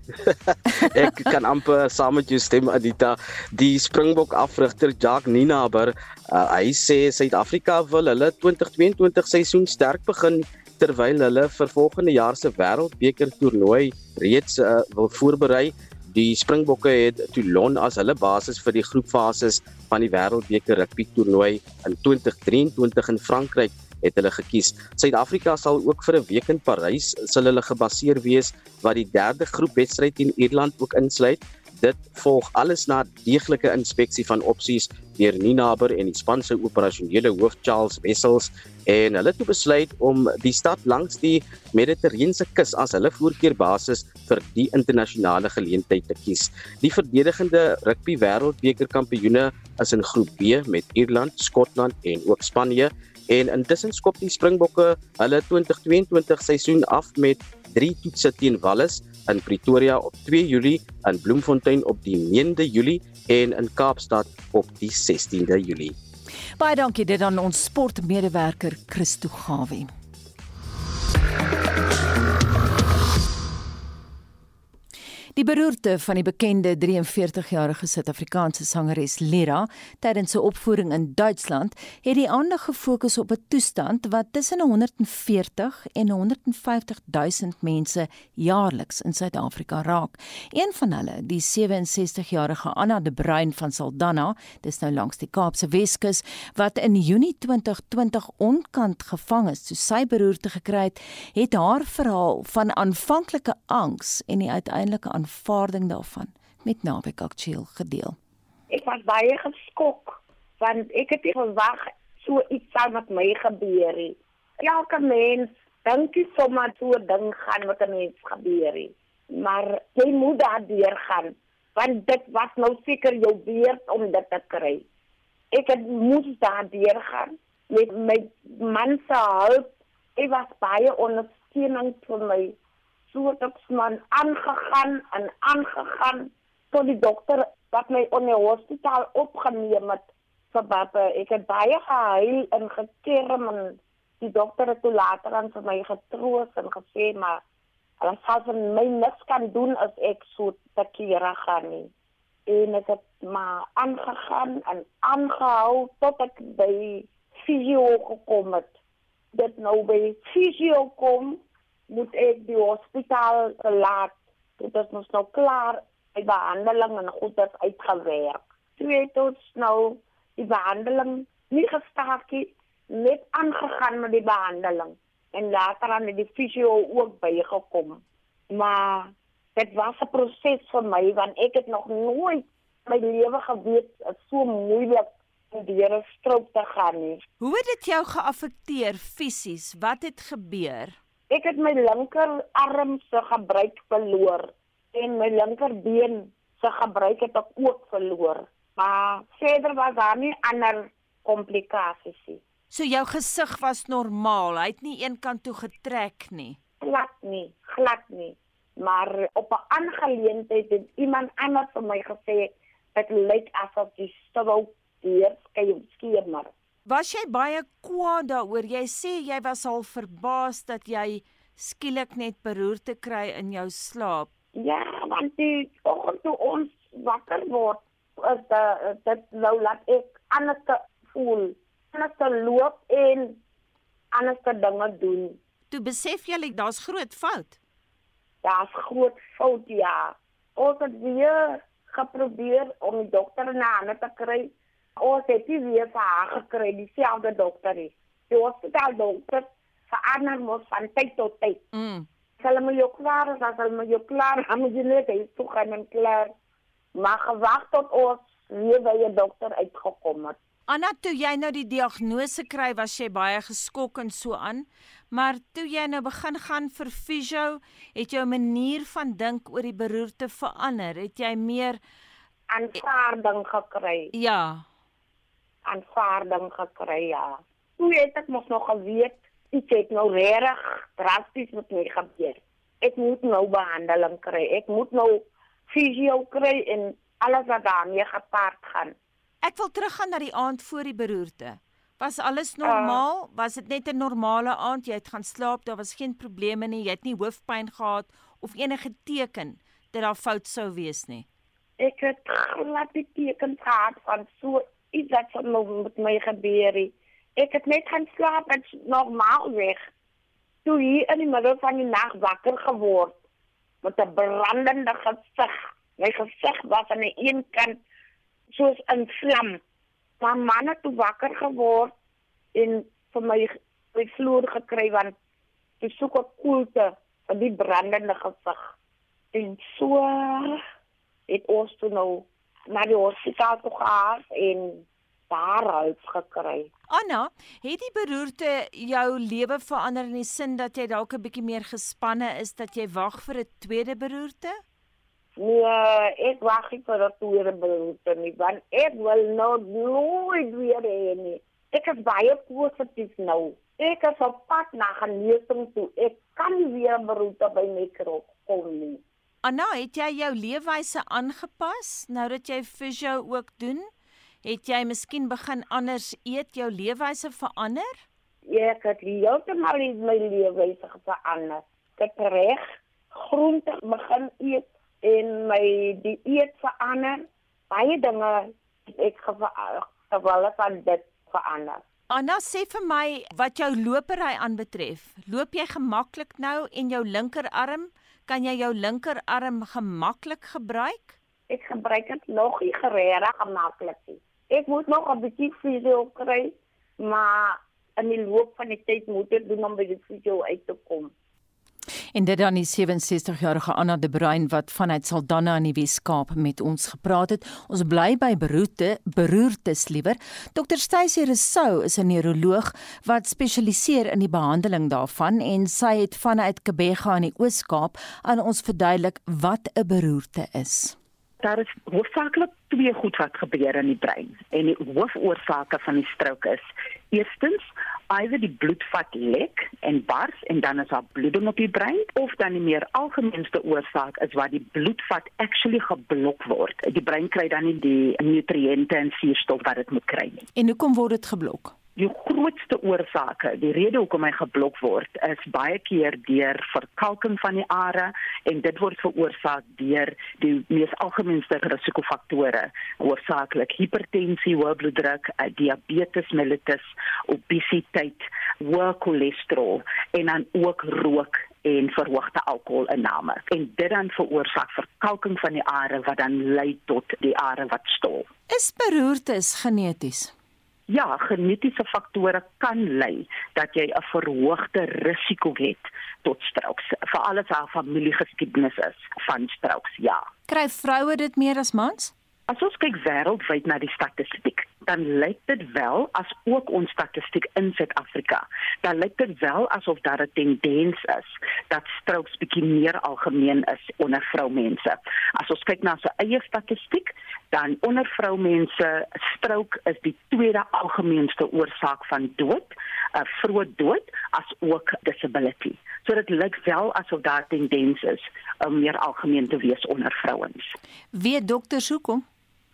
ek kan amper saam met jou stem Adita. Die Springbok afrigter Jacques Ninaber, uh, hy sê Suid-Afrika wil hulle 2022 seisoen sterk begin terwyl hulle vir volgende jaar se Wêreldbeker toernooi reeds uh, wil voorberei. Die Springbokke het Toulon as hulle basis vir die groepfases van die Wêreldbeker rugby toernooi in 2023 in Frankryk het hulle gekies. Suid-Afrika sal ook vir 'n week in Parys sal hulle gebaseer wees wat die derde groepwedstryd teen Ierland ook insluit dit volg alles na deeglike inspeksie van opsies deur Ninaber en die span se operasionele hoof Charles Wessels en hulle het besluit om die stad langs die Mediterrane kus as hulle voorkeurbasis vir die internasionale geleentheid te kies. Die verdedigende rugby wêreldbeker kampioene is in groep B met Ierland, Skotland en ook Spanje en intussen skop die Springbokke hulle 2022 seisoen af met 3 toetse teen Wallis in Pretoria op 2 Julie, in Bloemfontein op die 9de Julie en in Kaapstad op die 16de Julie.
Baie dankie dit aan ons sportmedewerker Christo Gawie. Die beroerte van die bekende 43-jarige Suid-Afrikaanse sangeres Lira tydens 'n opvoering in Duitsland het die aandag gefokus op 'n toestand wat tussen 140 en 150 000 mense jaarliks in Suid-Afrika raak. Een van hulle, die 67-jarige Anna de Bruin van Saldanha, dis nou langs die Kaapse Weskus, wat in Junie 2020 onkant gevang is toe sy beroerte gekry het, het haar verhaal van aanvanklike angs en die uiteindelike aanvaarding daarvan met Naweek Aktueel gedeel.
Ek was baie geskok want ek het nie verwag so iets sou met my gebeur nie. Elke mens dink jy sommer so 'n ding gaan met 'n mens gebeur nie. Maar jy moet daardeur gaan want dit was nou seker jou beurt om dit te kry. Ek het moes daardeur gaan met my man se hulp. Ek was baie ondersteunend vir my so het ek man aangegaan en aangegaan tot die dokter wat my in die hospitaal opgeneem het vir babbe. Ek het baie gehuil en gekerm en die dokter het toe later aan vir my getroos en gesê maar hulle sal vir my niks kan doen as ek so te kere gaan nie. En ek het maar aangegaan en aangehou tot ek by fisio gekom het. Dit nou by fisio kom moet ek die hospitaal verlaat. Dit is nog nou klaar, die behandeling en goed is uitgewerk. Toe het ons nou die behandeling nie gestaak nie, net aangegaan met die behandeling. En later aan die fisio ook bygekom. Maar dit was 'n proses vir my want ek het nog nooit my lewe geweet so moeilik om deur 'n stroop te gaan nie.
Hoe het dit jou geaffekteer fisies? Wat het gebeur?
Ek het my linkerarm se gebruik verloor en my linkerbeen se gebruik het ek ook verloor. Maar verder was daar nie ander komplikasies nie.
So jou gesig was normaal. Hy het nie eenkant toe getrek nie.
Glad nie, glad nie. Maar op 'n aangeleentheid het iemand anders vir my gesê dit lyk asof jy strook hier skei skeer maar.
Was jy baie kwaad daaroor? Jy sê jy was al verbaas dat jy skielik net beroerte kry in jou slaap.
Ja, want die oggend toe ons wakker word, is dit dit nou laat ek anders te voel, anders te loop en anders te dinge doen.
Toe besef jy like daar's groot fout.
Daar's groot fout ja. Ons het weer geprobeer om die dokter na aan te kry Ons het nie weer vir haar gekry dieselfde dokter nie. Die hospitaal dokter verander mos van tyd tot tyd.
Mm.
Hulle moet jou klaar, as hulle moet jou klaar, dan moet jy net hier toe gaan en klaar. Maar gewag tot ons weer by 'n dokter uitgekom het.
Anna, toe jy nou die diagnose kry, was jy baie geskok en so aan. Maar toe jy nou begin gaan vir fisio, het jou manier van dink oor die beroerte verander. Het jy meer
aanvaarding gekry?
Ja
aanvaarding gekry ja. Hoe het ek mos nog geweet iets het nou reg drasties met my gebeur. Ek moet nou behandeling kry. Ek moet nou fisio kry en alles wat daarmee gepaard gaan.
Ek wil teruggaan na die aand voor die beroerte. Was alles normaal? Uh, was dit net 'n normale aand? Jy het gaan slaap, daar was geen probleme nie. Jy het nie hoofpyn gehad of enige teken dat daar fout sou wees nie.
Ek het glad die teken gehad van so iets wat van my met my gebeur het. Ek het net gaan slaap en normaal weg. Toe hier in die middel van die nag wakker geword met 'n brandende gesig. My gesig was aan die een kant soos 'n vlam. My man het toe wakker geword en vir my my vloer gekry want ek soek 'n koelte van die brandende gesig. En so het ons toe nou na die hospitaal toe gegaan en daar hulp gekry.
Anna, het die beroerte jou lewe verander in die sin dat jy dalk 'n bietjie meer gespanne is dat jy wag vir 'n tweede beroerte?
Nee, ek wag nie vir 'n tweede beroerte nie, want ek wil nou nooit weer hê nie. Ek is baie positief nou. Ek is op pad na genesing toe. Ek kan nie weer 'n beroerte by my kom nie.
Anna, het jy jou leefwyse aangepas nou dat jy fisio ook doen? Het jy miskien begin anders eet, jou leefwyse verander?
Ja, ek het heeltemal my leefwyse verander. Ek het reg groente begin eet en my die eet verander. Baie dinge ek gewille van dit verander.
Anna sê vir my wat jou lopery aanbetref. Loop jy gemaklik nou en jou linkerarm, kan jy jou linkerarm gemaklik gebruik?
Ek gebruik dit nog nie regtig gemaklik nie. Ek moet nog 'n bietjie fisio kry, maar in die loop van die tyd moet ek doen om by die fisio uit te kom.
En dit dan die 67-jarige Anna de Bruin wat vanuit Saldanha in die Wes-Kaap met ons gepraat het. Ons bly by beroerte, beroertes liewer. Dr. Stacy Rousseau is 'n neuroloog wat spesialiseer in die behandeling daarvan en sy het vanuit Kebega in die Oos-Kaap aan ons verduidelik wat 'n beroerte is.
Daar is hoofsaaklik twee goed wat gebeur in die brein en die hoofoorsake van die strook is eerstens either die bloedvat lek en bars en dan is daar bloeding op die brein of dan die meer algemeenste oorsaak is waar die bloedvat actually geblok word. Die brein kry dan nie die nutriënte en suurstof wat dit moet kry nie.
En hoekom word dit geblok?
Die grootste oorsake, die rede hoekom hy geblok word, is baie keer deur verkalking van die are en dit word veroorsaak deur die mees algemeenste risikofaktore, hoofsaaklik hipertensie, hoë bloeddruk, eh, diabetes mellitus, obesiteit, hoë cholesterol en dan ook rook en verhoogde alkoholinname. En dit dan veroorsaak verkalking van die are wat dan lei tot die are wat stol.
Is beroertes geneties?
Ja, genetiese faktore kan lei dat jy 'n verhoogde risiko het tot stroke, veral as haar familiegeskiedenis is van stroke. Ja.
Kry vroue dit meer as mans?
As ons kyk wêreldwyd na die statistiek, dan lyk dit wel as ook ons statistiek in Suid-Afrika. Dan lyk dit wel asof daar 'n tendens is dat strokes bietjie meer algemeen is onder vroumense. As ons kyk na sy eie statistiek, dan onder vroumense stroke is die tweede algemeenste oorsaak van dood, 'n uh, vroeë dood as ook disability. So dit lyk wel asof daar tendens is om meer algemeen te wees onder vrouens.
Wie dokters hoekom?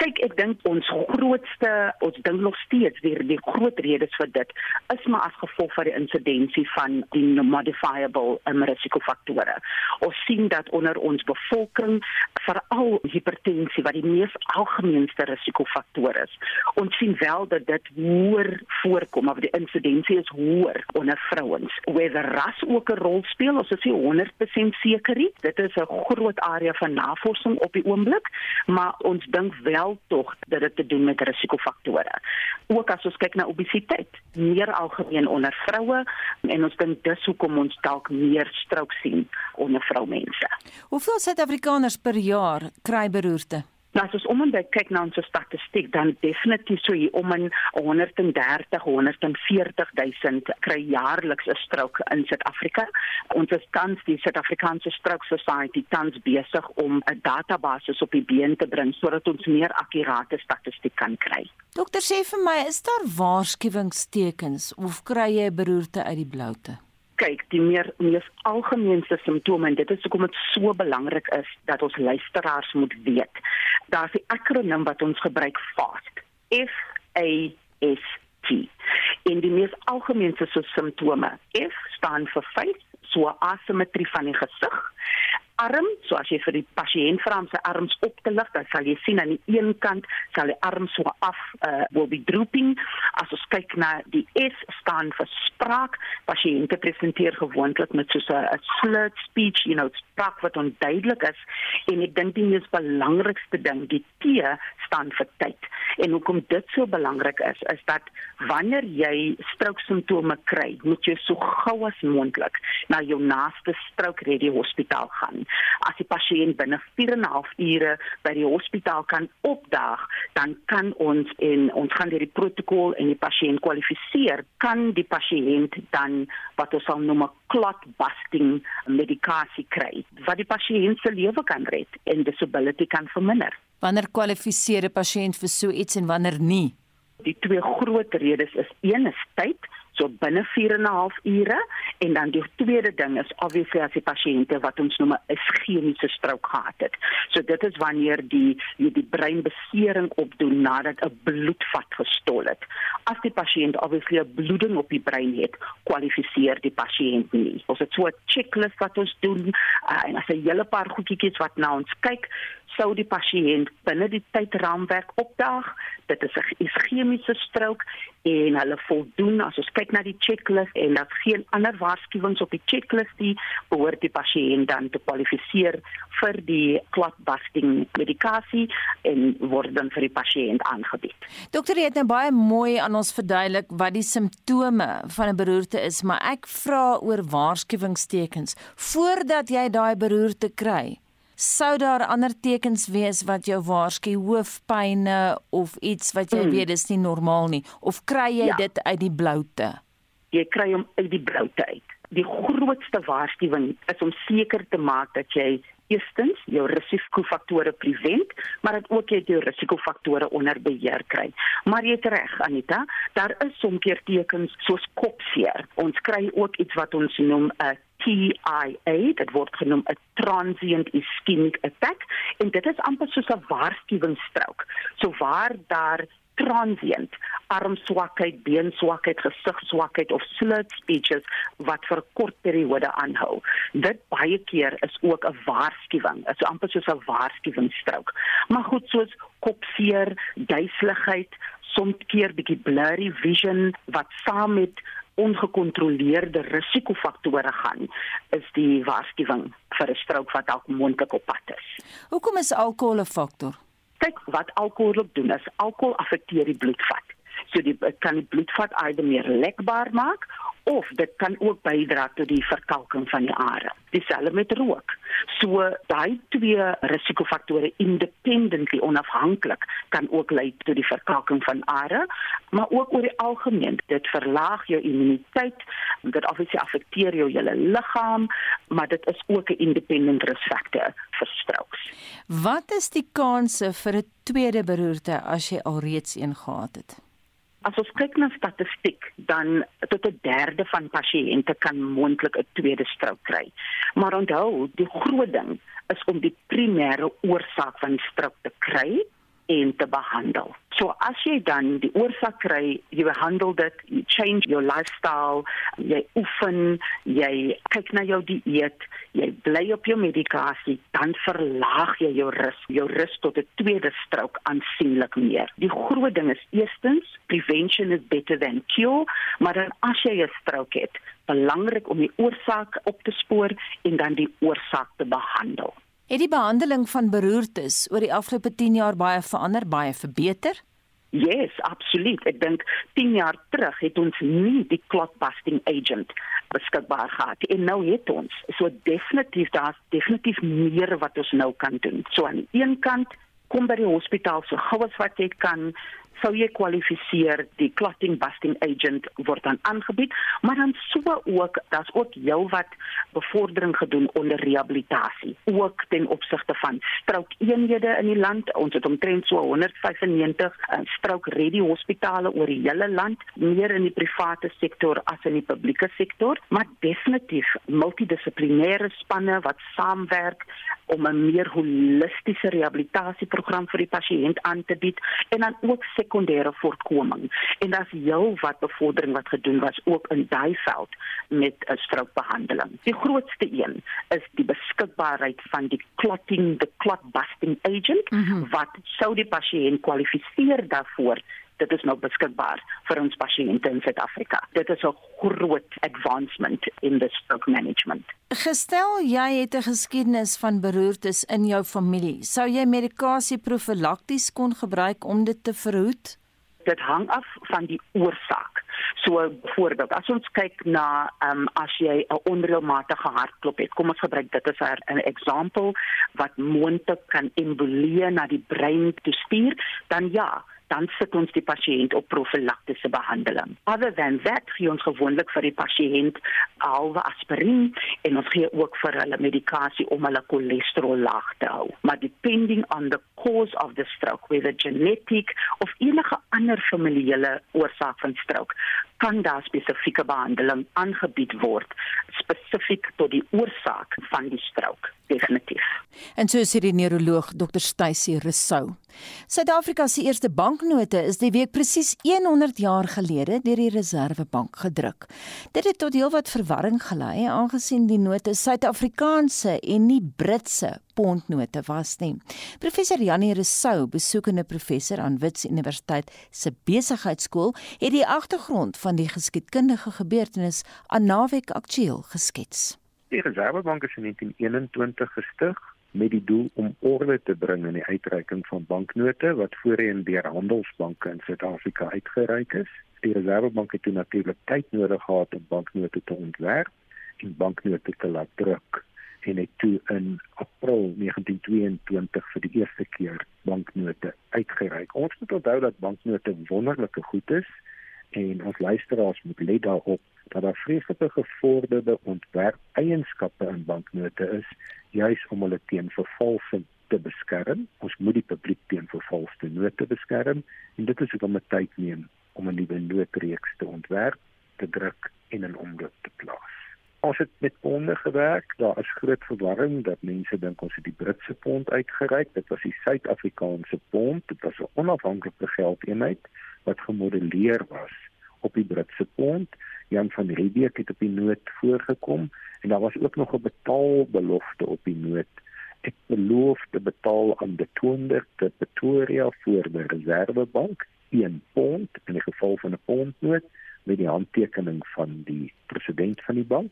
Kyk ek dink ons grootste ons dink nog steeds weer die groot redes vir dit is maar as gevolg van die insidensie van die modifiable um, risikofaktore. Ons sien dat onder ons bevolking veral hipertensie wat die mees algemeenste risikofaktor is. Ons sien wel dat dit hoër voorkom of die insidensie is hoër onder vrouens. Whether ras ook 'n rol speel, ons is nie 100% seker nie. Dit is 'n groot area van navorsing op die oomblik, maar ons dink wel wel tog dat dit te doen met risikofaktore. Ook as ons kyk na obesiteit, meer algemeen onder vroue en ons dink dis hoekom ons dalk meer strook sien onder vroumense.
Hoeveel Suid-Afrikaners per jaar kry beroerte?
Nou as ons om en by kyk na ons statistiek dan definitief so hier om in 130 140 000 kry jaarliks 'n stroke in Suid-Afrika. Ons is tans die Suid-Afrikaanse Stroke Society tans besig om 'n database op die been te bring sodat ons meer akkurate statistiek kan kry.
Dokter sê vir my, is daar waarskuwingstekens of kry jy beroerte uit die bloute?
Kyk die meer mees algemeenste simptome en dit is hoekom dit so belangrik is dat ons luisteraars moet weet. Daar's 'n akroniem wat ons gebruik FAST. F A S T. En die mees algemeenste simptome, F staan vir face, so asimetrie van die gesig arm, so as jy vir die pasiënt vra om sy arms op te lig, dan sal jy sien aan die een kant sal die arm so af uh will be drooping. As ons kyk na die S staan vir spraak, pasiënte presenteer gewoonlik met so 'n slurred speech, you know, spraak wat onduidelik is en ek dink die mees belangrikste ding, die T staan vir tyd. En hoekom dit so belangrik is, is dat wanneer jy stroke simptome kry, moet jy so gou as moontlik na jou naaste stroke ready hospitaal gaan as die pasiënt binne 4 en 'n half ure by die hospitaal kan opdaag, dan kan ons en ons gaan deur die protokol en die pasiënt kwalifiseer, kan die pasiënt dan wat ons sal noem 'n clot busting medikasie kry wat die pasiënt se lewe kan red en disability kan verminder.
Wanneer kwalifiseer 'n pasiënt vir so iets en wanneer nie?
Die twee groot redes is een is tyd so binne 4 en 'n half ure En dan die tweede ding is obviously as die pasiënte wat ons noem 'n ischemiese stroke gehad het. So dit is wanneer die jy die breinbesering opdoen nadat 'n bloedvat gestol het. As die pasiënt obviously 'n bloeding op die brein het, kwalifiseer die pasiënt nie. Ons het so 'n checklist wat ons doen uh, en as 'n hele paar goedjies wat na ons kyk, sou die pasiënt binne die tydraamwerk opdaag. Dit is 'n ischemiese strook en hulle voldoen as ons kyk na die checklist en daar's geen ander waarskuwings op die checklist nie, behoort die pasiënt dan te kwalifiseer vir die clot-busting medikasie en word dan vir die pasiënt aangebied.
Dokter het nou baie mooi aan ons verduidelik wat die simptome van 'n beroerte is, maar ek vra oor waarskuwingstekens voordat jy daai beroerte kry sou daar ander tekens wees wat jou waarsku hoofpynne of iets wat jy mm. weet dis nie normaal nie of kry jy ja. dit uit die bloute
jy kry hom uit die bloute uit die grootste waarskuwing is om seker te maak dat jy eerstens jou risikofaktore prevent, maar dit ook jy jou risikofaktore onder beheer kry. Maar jy het reg Anita, daar is soms tekens soos kopseer. Ons kry ook iets wat ons noem 'n TIA, dit word genoem 'n transient ischemic attack en dit is amper soos 'n waarskuwingsstrook. So waar daar transient armswakheid, beenswakheid, gesigswakheid of slurred speeches wat vir kort periode aanhou. Dit baie keer is ook 'n waarskuwing, is amper soos 'n waarskuwingsstrook. Maar goed, soos kopseer, duiseligheid, soms keer bietjie blurry vision wat saam met ongekontroleerde risikofaktore gaan is die waarskuwing vir 'n strook wat dalk moontlik op pad is.
Hoekom is alkohol 'n faktor?
Kyk, wat alkohol doen is alkohol affekteer die bloedvat. So die kan die bloedvat either meer lekbaar maak of dit kan ook bydra tot die verkalking van die are. Dieselfde met rook. So daai twee risikofaktore independently onafhanklik kan ook lei tot die verkalking van are, maar ook oor die algemeen dit verlaag jou immuniteit, dit obviously affekteer jou hele liggaam, maar dit is ook 'n independent risk factor vir strokes.
Wat is die kanse vir 'n tweede beroerte as jy alreeds een gehad het?
As ons kyk na statistiek, dan tot 'n derde van pasiënte kan moontlik 'n tweede strook kry. Maar onthou, die groot ding is om die primêre oorsaak van strook te kry en te behandel. So as jy dan die oorsaak kry, jy behandel dit, you change your lifestyle, jy oefen, jy kyk na jou dieet, jy bly op jou medikasie, dan verlaag jy jou risiko, jou risiko tot 'n tweede strook aansienlik meer. Die groot ding is eerstens, prevention is better than cure, maar dan as jy 'n strook het, belangrik om die oorsaak op te spoor en dan die oorsaak te behandel.
Het die behandeling van beroertes oor die afgelope 10 jaar baie verander, baie verbeter?
Yes, absoluut. Ek dink 10 jaar terug het ons nie die clot busting agent beskikbaar gehad en nou het ons. So definitief daar's definitief meer wat ons nou kan doen. So aan die een kant kom by die hospitaal so gou as wat jy kan sou jy kwalifiseer. Die clotting busting agent word dan aangebied maar dan so ook daar's ook heelwat bevordering gedoen onder rehabilitasie ook ten opsigte van stroke eenhede in die land. Ons het omtrent so 195 uh, stroke ready hospitale oor die hele land meer in die private sektor as in die publieke sektor. Maar definitief multidissiplinêre spanne wat saamwerk om 'n meer holistiese rehabilitasieprogram vir die pasiënt aan te bied en dan ook sekondêre voorkoming. En daar's heel wat bevordering wat gedoen was ook in daai veld met 'n strookbehandeling. Die grootste een is die beskikbaarheid van die clotting the clot busting agent mm -hmm. wat sou die pasiënt kwalifiseer daarvoor dit is nou beskikbaar vir ons pasiënte in Suid-Afrika. Dit is 'n groot advancement in the stroke management.
Gestel jy het 'n geskiedenis van beroertes in jou familie, sou jy medikasie profylakties kon gebruik om dit te verhoed?
Dit hang af van die oorsaak. So byvoorbeeld, as ons kyk na ehm um, as jy 'n onreëlmatige hartklop het, kom ons gebruik dit as 'n voorbeeld wat moontlik kan embolie na die brein toe stuur, dan ja, dan sit ons die pasiënt op profylaktiese behandeling. Other than that, gee ons gewoonlik vir die pasiënt alwe aspirien en ons gee ook vir hulle medikasie om hulle cholesterol laag te hou. Maar depending on the cause of the stroke, whether genetic of enige ander familiale oorsaak van stroke, kan daar spesifieke behandeling aangebied word spesifiek tot die oorsaak van die strook definitief.
En so sê die neuroloog Dr. Stacy Rousseau. Suid-Afrika se eerste banknote is die week presies 100 jaar gelede deur die Reserwebank gedruk. Dit het tot heelwat verwarring gelei aangesien die note Suid-Afrikaanse en nie Britse pondnote was nie. Professor Janie Rousseau, besoekende professor aan Wits Universiteit se besigheidskool, het die agtergrond van die geskiedkundige gebeurtenis aan naweek aktueel geskets.
Die Reservebank is in 1921 gestig met die doel om orde te bring in die uitreiking van banknote wat voorheen deur handelsbanke in Suid-Afrika uitgereik is. Die Reservebank het natuurlik tyd nodig gehad om banknote te ontwerp en banknote te laat druk en het toe in April 1922 vir die eerste keer banknote uitgereik. Ons moet onthou dat banknote wonderlike goed is en ons luisteraars moet let daarop dat daar vreeslike gevorderde ontwerp eienskappe in banknote is juis om hulle teen vervalsing te beskerm. Ons moet die publiek teen vervalste note beskerm en dit is hoekom dit tyd neem om 'n nuwe noodreeks te ontwerp, te druk en in omloop te plaas. Ons het met ponde gewerk. Daar is groot verwarring dat mense dink ons het die Britse pond uitgereik. Dit was die Suid-Afrikaanse pond. Dit was 'n onafhanklike geldeenheid wat gemodelleer was op die Britse pond. Jan van Riebeeck het op die noot voorgekom en daar was ook nog 'n betaalbelofte op die noot. Ek beloof te betaal aan die toonder te Pretoria vir die Reservebank 1 pond in die geval van 'n pondnoot met die handtekening van die president van die bank.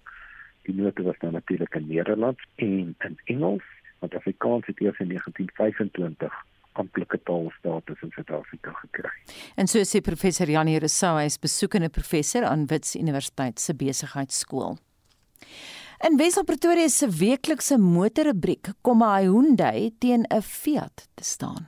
Die noot was dan natuurlik in Nederlands en in Engels, want Afrikaans het eers in 1925 amptelike taalstatus in Suid-Afrika gekry.
En so sê professor Janie Rousseau, hy is besoekende professor aan Wits Universiteit se besigheidskool. In Wesel Pretoria se weeklikse motorrubriek kom 'n Hyundai teen 'n Fiat te staan.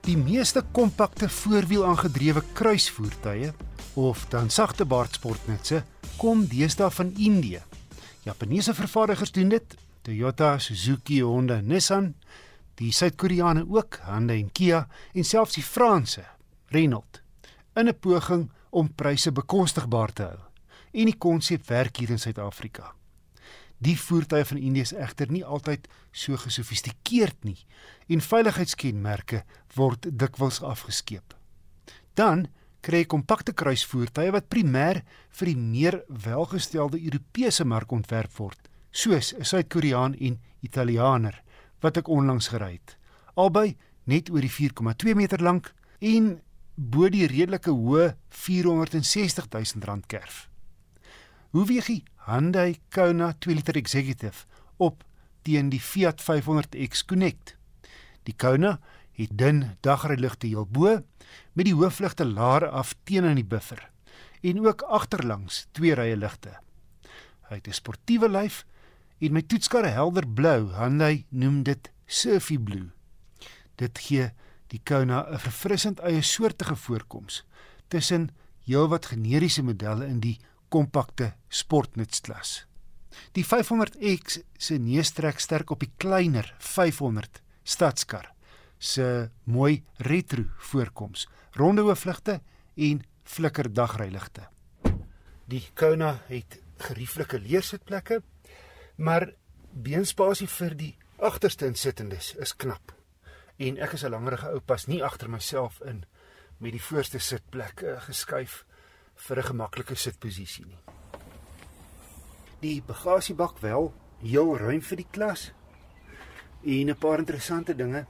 Die meeste kompakte voorwielaangedrewe kruisvoertuie of dan sagte baardsportnetsse kom deesdae van Indië. Japaneese vervaardigers doen dit, Toyota, Suzuki, Honda, Nissan, die Suid-Koreane ook, Hyundai en Kia en selfs die Franse, Renault, in 'n poging om pryse bekostigbaar te hou. En die konsep werk hier in Suid-Afrika. Die voertuie van Indië is egter nie altyd so gesofistikeerd nie en veiligheidskenmerke word dikwels afgeskeep. Dan kry kompakte kruisvoertuie wat primêr vir die meer welgestelde Europese mark ontwerp word, soos 'n Suid-Koreaan en Italianer wat ek onlangs gery het. Albei net oor die 4,2 meter lank en bo die redelike hoë 460 000 rand kerf. Hoe weeg die Hyundai Kona 2 liter Executive op teen die Fiat 500X Connect? Die Kona het dun dagryligte heel bo met die hoofligte laer af teen in die buffer en ook agterlangs twee rye ligte. Hy het 'n sportiewe lyf en met toetskare helder blou, Hyundai noem dit surfy blue. Dit gee die Kona 'n verfrissend eie soortige voorkoms tussen heelwat generiese modelle in die kompakte sportnutsklas. Die 500X se neustrek sterk op die kleiner 500 stadskar se mooi retro voorkoms, ronde hoofligte en flikker dagryligte. Die Kona het gerieflike leersitplekke, maar beenspasie vir die agterste insittendes is knap. En ek is 'n langerige ou pas nie agter myself in met die voorste sitplek uh, geskuif vir 'n gemaklike sitposisie nie. Die bagasiebak wel heel ruim vir die klas. En 'n paar interessante dinge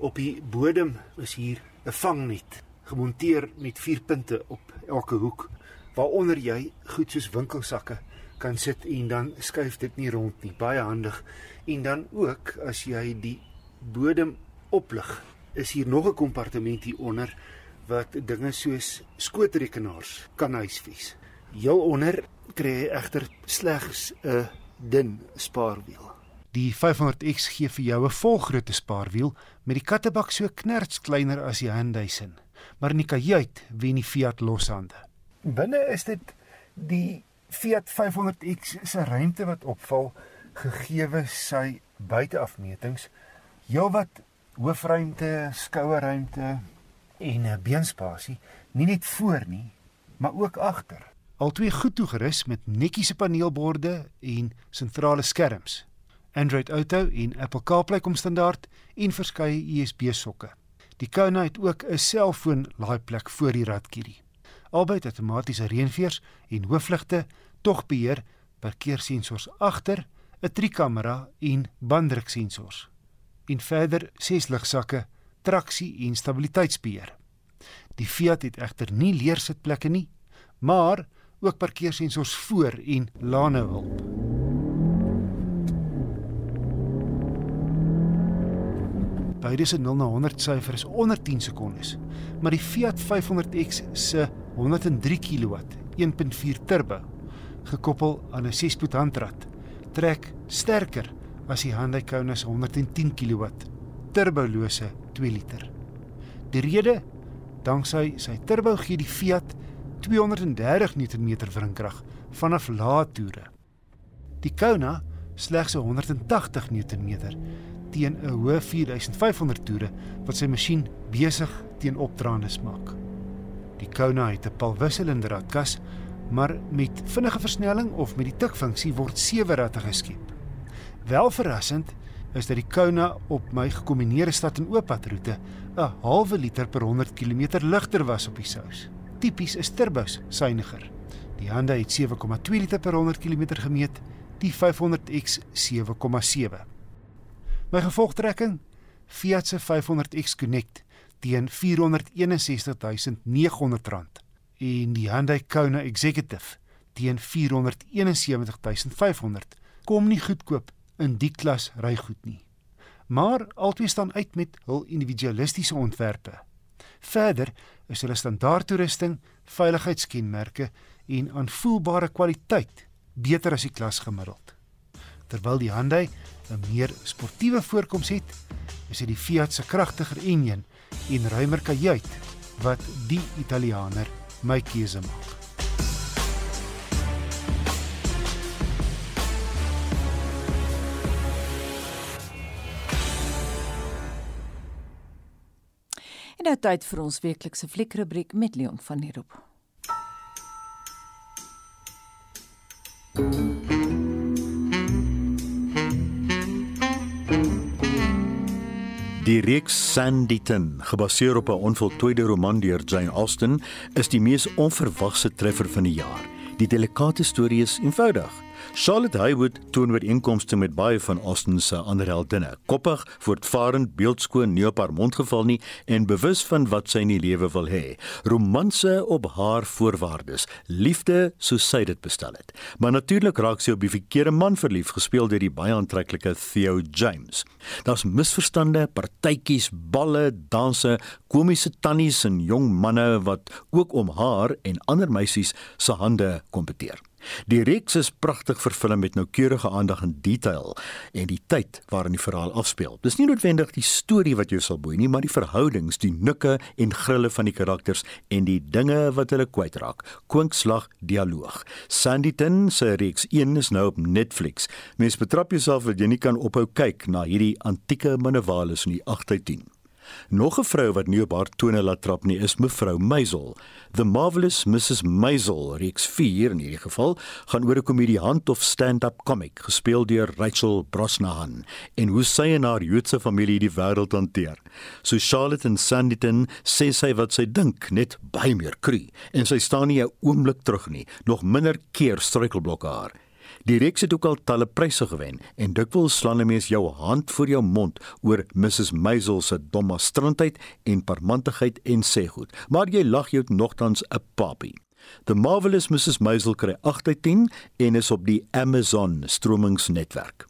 Op die bodem is hier 'n vangnet gemonteer met vier punte op elke hoek waaronder jy goed soos winkelsakke kan sit en dan skuif dit nie rond nie. Baie handig. En dan ook as jy die bodem oplig, is hier nog 'n kompartement hier onder wat dinge soos skootrekenaars kan huisves. Heel onder kry jy egter slegs 'n dun spaarwiel. Die 500X gee vir jou 'n volgrootte spaarwiel met die kattebak so knerts kleiner as die Hyundai se. Maar in die kajuit wen die Fiat loshande. Binne is dit die Fiat 500X se ruimte wat opval gegee sy buiteafmetings heelwat hoofruimte, skouerruimte en 'n beenspasie, nie net voor nie, maar ook agter. Albei goed toegerus met netjiese paneelborde en sentrale skerms. Android Auto en Apple CarPlay kom standaard en verskeie USB sokke. Die Kona het ook 'n selfoon laaiplek voor die radkierie. Albei het outomatiese reënveers en hoofligte, togbeheer, parkeersensors agter, 'n trikamera en banddruksensors. En verder ses ligsakke, traksie en stabiliteitsbeheer. Die Fiat het egter nie leersitplekke nie, maar ook parkeersensors voor en lanehulp. Beide se 0 na 100 syfer is onder 10 sekondes, maar die Fiat 500X se 103 kW 1.4 turbo gekoppel aan 'n 6-spoed handrat trek sterker as die Hyundai Kona se 110 kW turbolose 2 liter. Die rede danksy sy turbo gee die Fiat 230 Nm wrinkrag vanaf lae toere. Die Kona slegs 180 Nm teen 'n hoë 4500 toere wat sy masjien besig teen opdraandes maak. Die Kona het 'n palwisselinder ratkas, maar met vinnige versnelling of met die tikfunksie word sewe ratte geskep. Wel verrassend is dat die Kona op my gekombineerde stad en oopadroete 'n halwe liter per 100 km ligter was op die sous. Tipies is turbos suiwiger. Die Honda het 7,2 liter per 100 km gemeet, die 500X 7,7. My gevolgtrekking Fiat se 500X Connect teen R461900 en die Hyundai Kona Executive teen R471500 kom nie goedkoop in die klas rygoed nie. Maar albei staan uit met hul individualistiese ontwerpe. Verder is hulle standaardtoerusting, veiligheidskenmerke en aanvoelbare kwaliteit beter as die klas gemiddeld. Terwyl die Hyundai 'n meer sportiewe voorkoms het, is dit die Fiat se kragtiger enjin en ruimer kajuit wat die Italianer my keuse maak.
Tyd vir ons weeklikse fliekrubriek met Leon van der Roop.
Die reeks Sanditon, gebaseer op 'n onvoltooide roman deur Jane Austen, is die mees onverwagse treffer van die jaar. Die delikate storie is eenvoudig. Charlotte Haywood toon ooreenkomste met baie van Austen se ander heldinne. Koppig, voortvarend, beeldskoon, nie op haar mond geval nie en bewus van wat sy in die lewe wil hê. Romanse op haar voorwaardes, liefde soos sy dit bestel het. Maar natuurlik raak sy op die verkeerde man verlief, gespeel deur die baie aantreklike Theo James. Daar's misverstande, partytjies, balle, danse, komiese tannies en jong manne wat ook om haar en ander meisies se hande kompeteer. Die reeks is pragtig vervilm met noukeurige aandag aan detail en die tyd waarin die verhaal afspeel. Dis nie noodwendig die storie wat jou sal boei nie, maar die verhoudings, die nikke en grille van die karakters en die dinge wat hulle kwytraak. Kwinkslag dialoog. Sanditon se reeks 1 is nou op Netflix. Mens betrap jouself dat jy nie kan ophou kyk na hierdie antieke minnewalis in die 8 uit 10. Nog 'n vrou wat nie op haar tone laat trap nie, is mevrou Meisel. The Marvelous Mrs. Meisel, reeks 4 in hierdie geval, gaan oor 'n komediant of stand-up comic gespeel deur Rachel Brosnahan en hoe sy en haar Joodse familie die wêreld hanteer. So Charlotte en Sanditon sê sy wat sy dink, net baie meer kru en sy staan nie 'n oomblik terug nie, nog minder keer struikelblokke haar. Die reeks het ook al talle pryse gewen en dikwels slaan 'n mens jou hand voor jou mond oor Mrs Meisel se domme strandheid en parmantigheid en sê goed, maar jy lag jou nogtans 'n papie. The Marvelous Mrs Meisel kry 8 uit 10 en is op die Amazon stromingsnetwerk.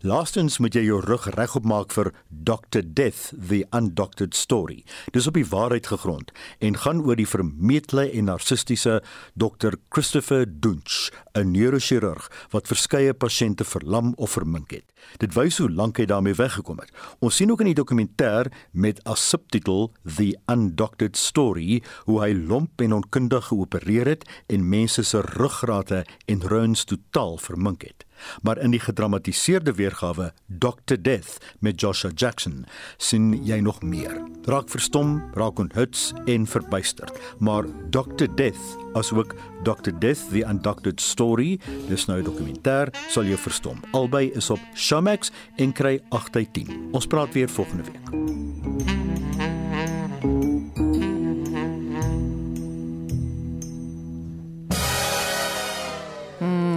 Laastens moet jy jou rug regop maak vir Dr Death the Undoctored Story. Dis op die waarheid gegrond en gaan oor die vermeetle en narcistiese Dr Christopher Dunch, 'n neurochirurg wat verskeie pasiënte verlam of vermink het. Dit wys hoe lank hy daarmee weggekom het. Ons sien ook in die dokumentêr met as subtitel The Undoctored Story hoe hy lomp en onkundig geopereer het en mense se ruggrate en reuns totaal vermink het. Maar in die gedramatiseerde weergawe Dr Death met Joshua Jackson sien jy nog meer. Raak verstom, raak onthuts en verbuisterd. Maar Dr Death, asook Dr Death the Undoctored Story, dis nou 'n dokumentêr, sal jou verstom. Albei is op Showmax en kry 8 uit 10. Ons praat weer volgende week.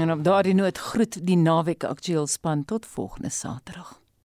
En op daardie noot groet die naweek aktueel span tot volgende Saterdag.